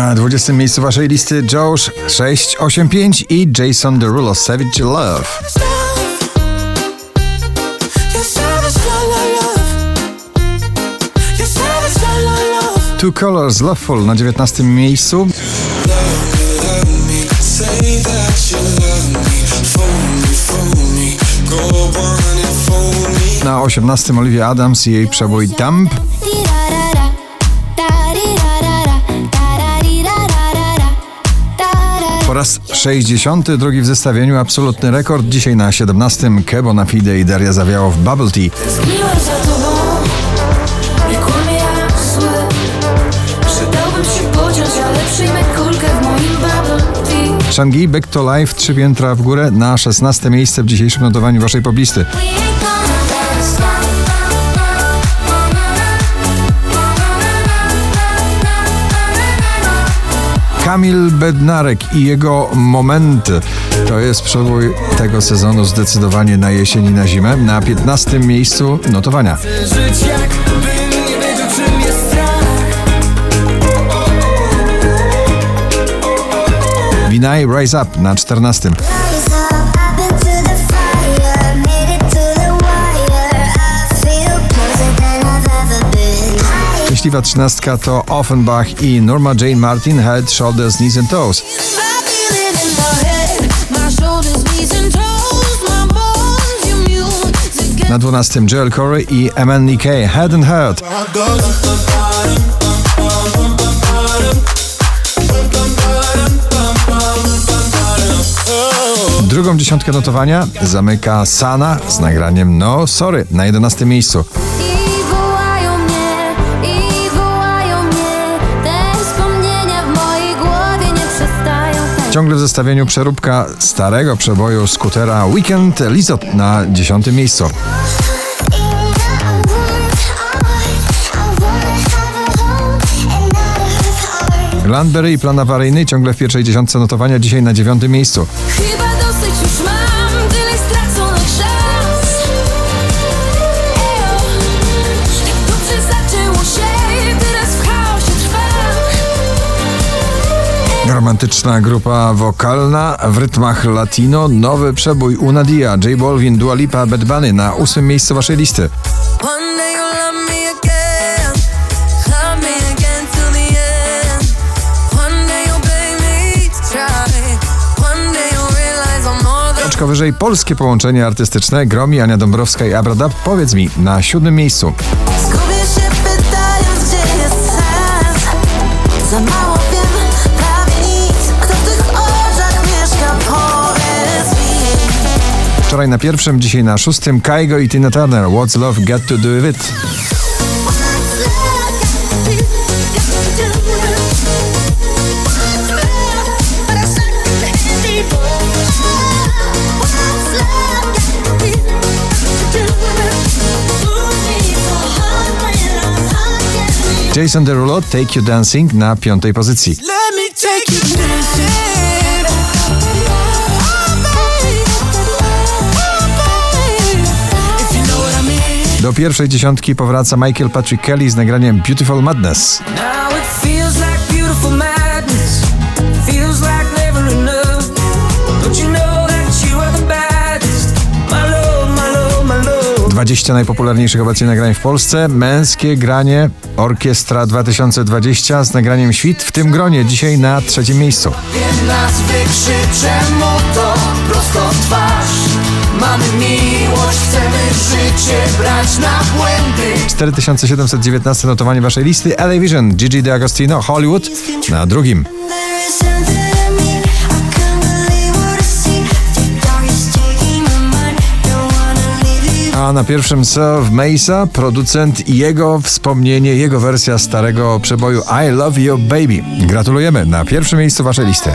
Na 20 miejscu waszej listy Josh 685 i Jason Derulo Savage Love. Two Colors Loveful na 19 miejscu. Na 18 Olivia Adams i jej przebój Dump. Po raz 62 w zestawieniu absolutny rekord. Dzisiaj na 17 Kebo na Fide i Daria Zawiało w Bubble Tea. Shangi Back to Life, trzy piętra w górę na 16 miejsce w dzisiejszym notowaniu waszej poblisty. Kamil Bednarek i jego momenty. To jest przebój tego sezonu zdecydowanie na jesień i na zimę. Na 15 miejscu notowania. Vinay Rise Up na 14. Szczęśliwa trzynastka to Offenbach i Norma Jane Martin Head, Shoulders, Knees and Toes. Na 12 Joel Corey i MNEK Head and Heart. Drugą dziesiątkę notowania zamyka Sana z nagraniem No Sorry na 11 miejscu. Ciągle w zestawieniu przeróbka starego przeboju skutera Weekend Lizot na 10 miejscu. Landberry i plan awaryjny ciągle w pierwszej dziesiątce notowania, dzisiaj na dziewiątym miejscu. Romantyczna grupa wokalna w rytmach latino, nowy przebój u Nadia, J Balvin, Dua Lipa, Bad Bunny na ósmym miejscu waszej listy. Troszkę wyżej polskie połączenie artystyczne, Gromi, Ania Dąbrowska i Abradab, powiedz mi, na siódmym miejscu. Zgubię się pytając gdzie jest sens Za mało Wczoraj na pierwszym, dzisiaj na szóstym, Kaigo i Tina Turner, What's Love Got To Do With It. Jason Derulo, Take You Dancing na piątej pozycji. Do pierwszej dziesiątki powraca Michael Patrick Kelly z nagraniem Beautiful Madness. 20 najpopularniejszych obecnie nagrań w Polsce. Męskie granie Orkiestra 2020 z nagraniem Świt w tym gronie. Dzisiaj na trzecim miejscu. Wiem nas wykrzyczę mu to prosto twarz. Mamy miłość, chcemy życie brać na błędy. 4719 notowanie waszej listy. LA Vision, Gigi D'Agostino, Hollywood na drugim. A na pierwszym Self Mesa, producent i jego wspomnienie, jego wersja starego przeboju I Love You Baby. Gratulujemy na pierwszym miejscu waszej listy.